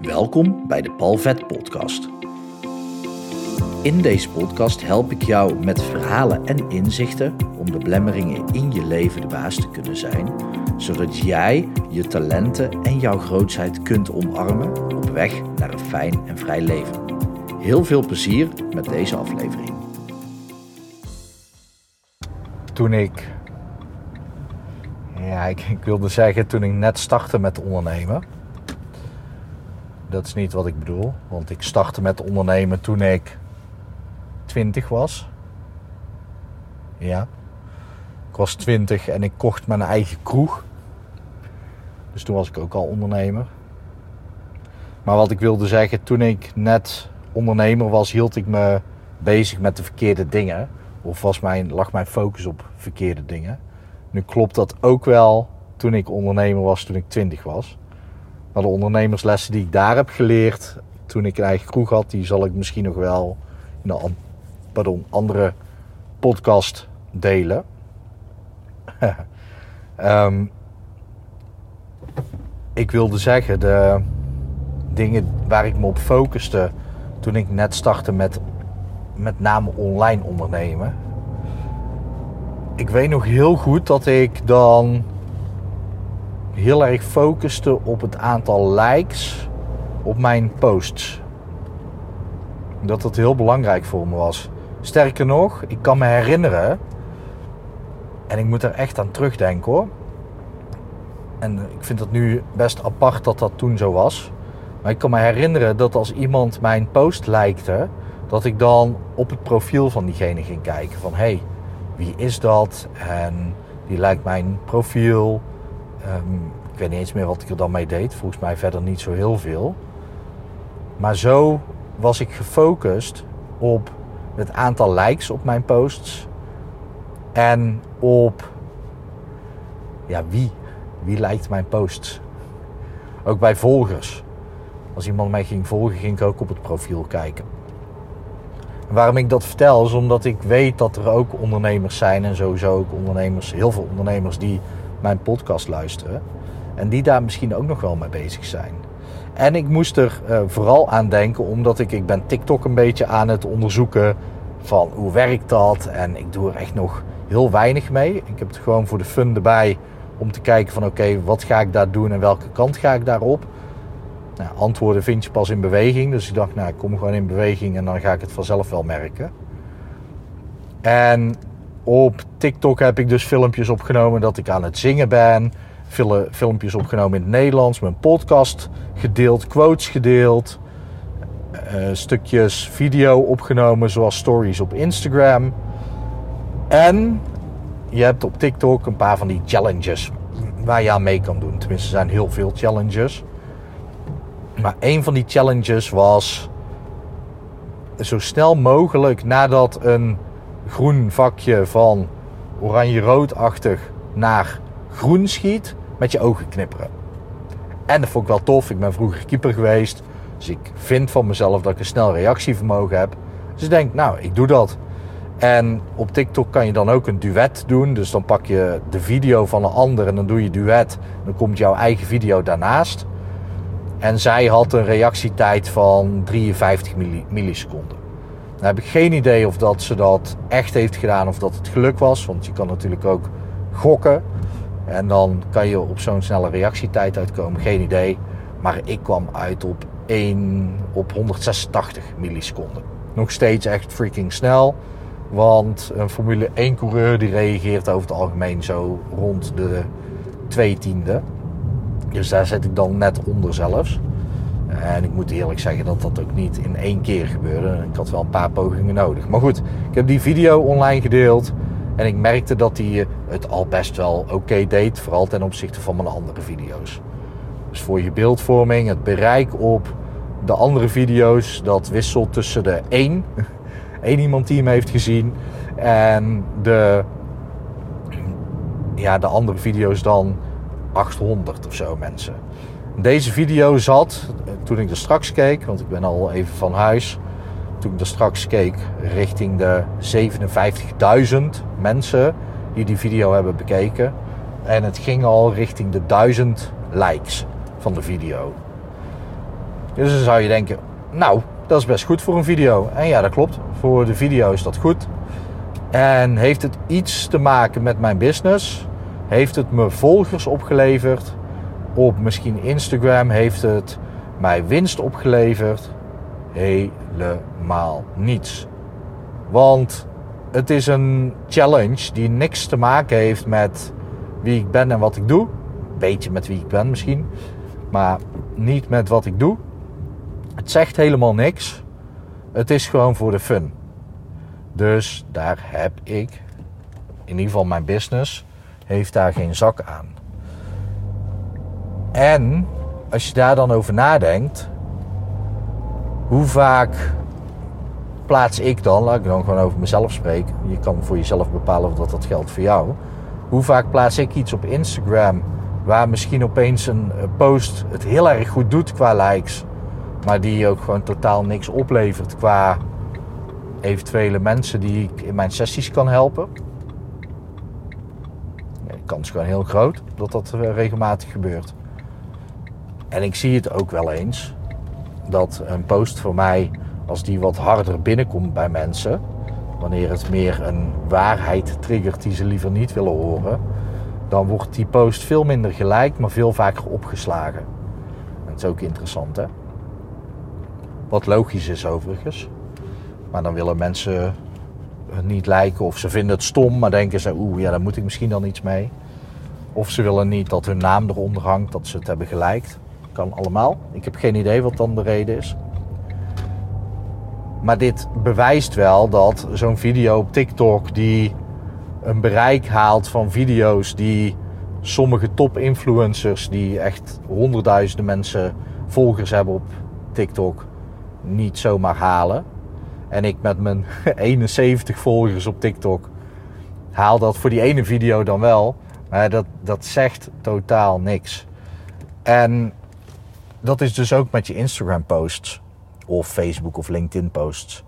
Welkom bij de Palvet Podcast. In deze podcast help ik jou met verhalen en inzichten om de blemmeringen in je leven de baas te kunnen zijn, zodat jij je talenten en jouw grootheid kunt omarmen op weg naar een fijn en vrij leven. Heel veel plezier met deze aflevering. Toen ik, ja, ik, ik wilde zeggen toen ik net startte met ondernemen dat is niet wat ik bedoel. Want ik startte met ondernemen toen ik 20 was. Ja. Ik was 20 en ik kocht mijn eigen kroeg. Dus toen was ik ook al ondernemer. Maar wat ik wilde zeggen, toen ik net ondernemer was, hield ik me bezig met de verkeerde dingen. Of was mijn, lag mijn focus op verkeerde dingen. Nu klopt dat ook wel toen ik ondernemer was, toen ik 20 was. Maar de ondernemerslessen die ik daar heb geleerd toen ik een eigen kroeg had, die zal ik misschien nog wel in een andere podcast delen. um, ik wilde zeggen, de dingen waar ik me op focuste toen ik net startte met met name online ondernemen. Ik weet nog heel goed dat ik dan heel erg focuste op het aantal likes op mijn posts. Dat dat heel belangrijk voor me was. Sterker nog, ik kan me herinneren, en ik moet er echt aan terugdenken hoor. En ik vind het nu best apart dat dat toen zo was. Maar ik kan me herinneren dat als iemand mijn post likte, dat ik dan op het profiel van diegene ging kijken. Van hé, hey, wie is dat? En die lijkt mijn profiel. Ehm, ik weet niet eens meer wat ik er dan mee deed. Volgens mij verder niet zo heel veel. Maar zo was ik gefocust op het aantal likes op mijn posts. En op ja, wie. Wie lijkt mijn posts? Ook bij volgers. Als iemand mij ging volgen, ging ik ook op het profiel kijken. En waarom ik dat vertel, is omdat ik weet dat er ook ondernemers zijn en sowieso ook ondernemers, heel veel ondernemers die mijn podcast luisteren. En die daar misschien ook nog wel mee bezig zijn. En ik moest er uh, vooral aan denken, omdat ik, ik ben TikTok een beetje aan het onderzoeken van hoe werkt dat. En ik doe er echt nog heel weinig mee. Ik heb het gewoon voor de fun erbij om te kijken van oké, wat ga ik daar doen en welke kant ga ik daarop. Nou, antwoorden vind je pas in beweging. Dus ik dacht, nou, ik kom gewoon in beweging en dan ga ik het vanzelf wel merken. En op TikTok heb ik dus filmpjes opgenomen dat ik aan het zingen ben. filmpjes opgenomen in het Nederlands. Mijn podcast gedeeld, quotes gedeeld. Uh, stukjes video opgenomen zoals stories op Instagram. En je hebt op TikTok een paar van die challenges waar je aan mee kan doen. Tenminste, er zijn heel veel challenges. Maar een van die challenges was zo snel mogelijk nadat een groen vakje van oranje-roodachtig naar groen schiet, met je ogen knipperen. En dat vond ik wel tof. Ik ben vroeger keeper geweest. Dus ik vind van mezelf dat ik een snel reactievermogen heb. Dus ik denk, nou, ik doe dat. En op TikTok kan je dan ook een duet doen. Dus dan pak je de video van een ander en dan doe je duet. Dan komt jouw eigen video daarnaast. En zij had een reactietijd van 53 milliseconden. Dan heb ik geen idee of dat ze dat echt heeft gedaan of dat het geluk was. Want je kan natuurlijk ook gokken. En dan kan je op zo'n snelle reactietijd uitkomen. Geen idee. Maar ik kwam uit op 1 op 186 milliseconden. Nog steeds echt freaking snel. Want een Formule 1 coureur die reageert over het algemeen zo rond de 2 tiende. Dus daar zit ik dan net onder zelfs. En ik moet eerlijk zeggen dat dat ook niet in één keer gebeurde. Ik had wel een paar pogingen nodig. Maar goed, ik heb die video online gedeeld. En ik merkte dat hij het al best wel oké deed. Vooral ten opzichte van mijn andere video's. Dus voor je beeldvorming, het bereik op de andere video's, dat wisselt tussen de 1, één iemand die hem heeft gezien, en de, ja, de andere video's dan 800 of zo mensen. Deze video zat, toen ik er straks keek, want ik ben al even van huis. Toen ik er straks keek, richting de 57.000 mensen die die video hebben bekeken. En het ging al richting de 1000 likes van de video. Dus dan zou je denken, nou, dat is best goed voor een video. En ja, dat klopt. Voor de video is dat goed. En heeft het iets te maken met mijn business? Heeft het me volgers opgeleverd? Op misschien Instagram heeft het mij winst opgeleverd? Helemaal niets. Want het is een challenge die niks te maken heeft met wie ik ben en wat ik doe. Beetje met wie ik ben misschien, maar niet met wat ik doe. Het zegt helemaal niks. Het is gewoon voor de fun. Dus daar heb ik, in ieder geval mijn business, heeft daar geen zak aan. En als je daar dan over nadenkt, hoe vaak plaats ik dan, laat ik dan gewoon over mezelf spreken. Je kan voor jezelf bepalen of dat, dat geldt voor jou. Hoe vaak plaats ik iets op Instagram waar misschien opeens een post het heel erg goed doet qua likes, maar die ook gewoon totaal niks oplevert qua eventuele mensen die ik in mijn sessies kan helpen. De kans is gewoon heel groot dat dat eh, regelmatig gebeurt. En ik zie het ook wel eens dat een post voor mij, als die wat harder binnenkomt bij mensen, wanneer het meer een waarheid triggert die ze liever niet willen horen, dan wordt die post veel minder gelijk, maar veel vaker opgeslagen. Dat is ook interessant, hè? Wat logisch is overigens. Maar dan willen mensen niet lijken of ze vinden het stom, maar denken ze, oeh, ja, daar moet ik misschien dan iets mee. Of ze willen niet dat hun naam eronder hangt, dat ze het hebben geliked. Kan allemaal. Ik heb geen idee wat dan de reden is. Maar dit bewijst wel dat zo'n video op TikTok die een bereik haalt van video's die sommige top-influencers die echt honderdduizenden mensen volgers hebben op TikTok niet zomaar halen. En ik met mijn 71 volgers op TikTok haal dat voor die ene video dan wel. Maar dat, dat zegt totaal niks. En dat is dus ook met je Instagram posts. Of Facebook of LinkedIn posts.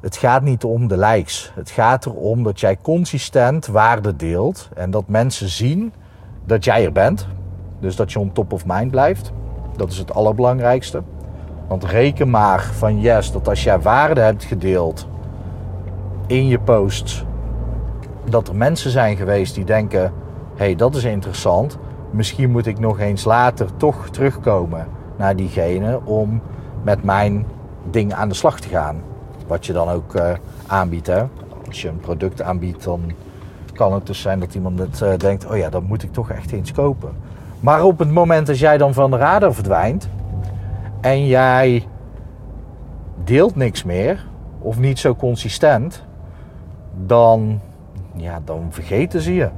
Het gaat niet om de likes. Het gaat erom dat jij consistent waarde deelt. En dat mensen zien dat jij er bent. Dus dat je on top of mind blijft. Dat is het allerbelangrijkste. Want reken maar van yes, dat als jij waarde hebt gedeeld in je posts, dat er mensen zijn geweest die denken: hé, hey, dat is interessant. Misschien moet ik nog eens later toch terugkomen naar diegene om met mijn ding aan de slag te gaan. Wat je dan ook uh, aanbiedt. Hè? Als je een product aanbiedt, dan kan het dus zijn dat iemand het uh, denkt: oh ja, dat moet ik toch echt eens kopen. Maar op het moment dat jij dan van de radar verdwijnt, en jij deelt niks meer of niet zo consistent, dan, ja, dan vergeten ze je.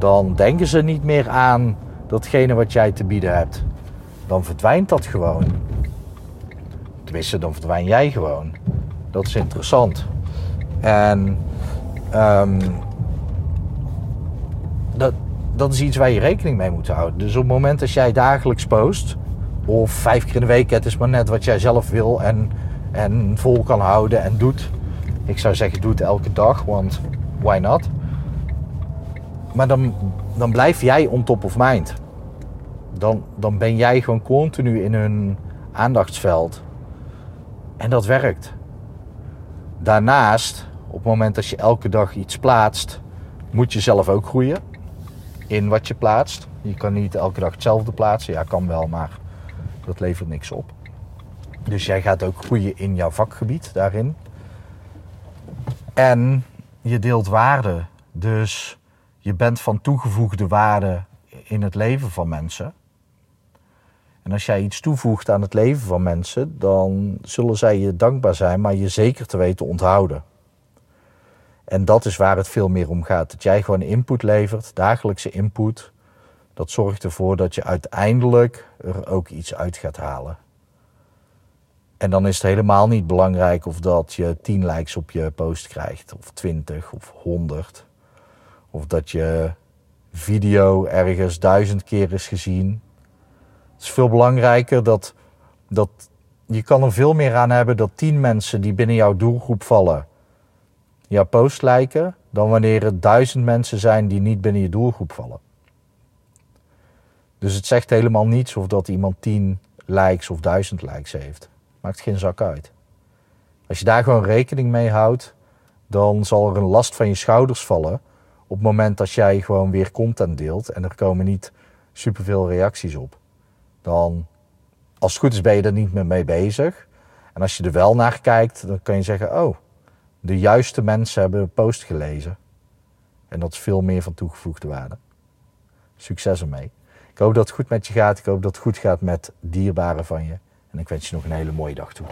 Dan denken ze niet meer aan datgene wat jij te bieden hebt. Dan verdwijnt dat gewoon. Tenminste, dan verdwijn jij gewoon. Dat is interessant. En um, dat, dat is iets waar je rekening mee moet houden. Dus op het moment dat jij dagelijks post, of vijf keer in de week. Het is maar net wat jij zelf wil en, en vol kan houden en doet. Ik zou zeggen, doe het elke dag, want why not? Maar dan, dan blijf jij on top of mind. Dan, dan ben jij gewoon continu in hun aandachtsveld. En dat werkt. Daarnaast, op het moment dat je elke dag iets plaatst, moet je zelf ook groeien in wat je plaatst. Je kan niet elke dag hetzelfde plaatsen. Ja, kan wel, maar dat levert niks op. Dus jij gaat ook groeien in jouw vakgebied daarin. En je deelt waarde. Dus je bent van toegevoegde waarde in het leven van mensen. En als jij iets toevoegt aan het leven van mensen, dan zullen zij je dankbaar zijn, maar je zeker te weten onthouden. En dat is waar het veel meer om gaat. Dat jij gewoon input levert, dagelijkse input, dat zorgt ervoor dat je uiteindelijk er ook iets uit gaat halen. En dan is het helemaal niet belangrijk of dat je 10 likes op je post krijgt, of 20 of 100. Of dat je video ergens duizend keer is gezien. Het is veel belangrijker dat, dat je kan er veel meer aan hebben dat 10 mensen die binnen jouw doelgroep vallen jouw post liken, dan wanneer er duizend mensen zijn die niet binnen je doelgroep vallen. Dus het zegt helemaal niets of dat iemand 10 likes of 1000 likes heeft. Maakt geen zak uit. Als je daar gewoon rekening mee houdt, dan zal er een last van je schouders vallen. Op het moment dat jij gewoon weer content deelt en er komen niet superveel reacties op. Dan, als het goed is, ben je er niet meer mee bezig. En als je er wel naar kijkt, dan kan je zeggen: Oh, de juiste mensen hebben een post gelezen. En dat is veel meer van toegevoegde waarde. Succes ermee. Ik hoop dat het goed met je gaat. Ik hoop dat het goed gaat met dierbaren van je. En ik wens je nog een hele mooie dag toe.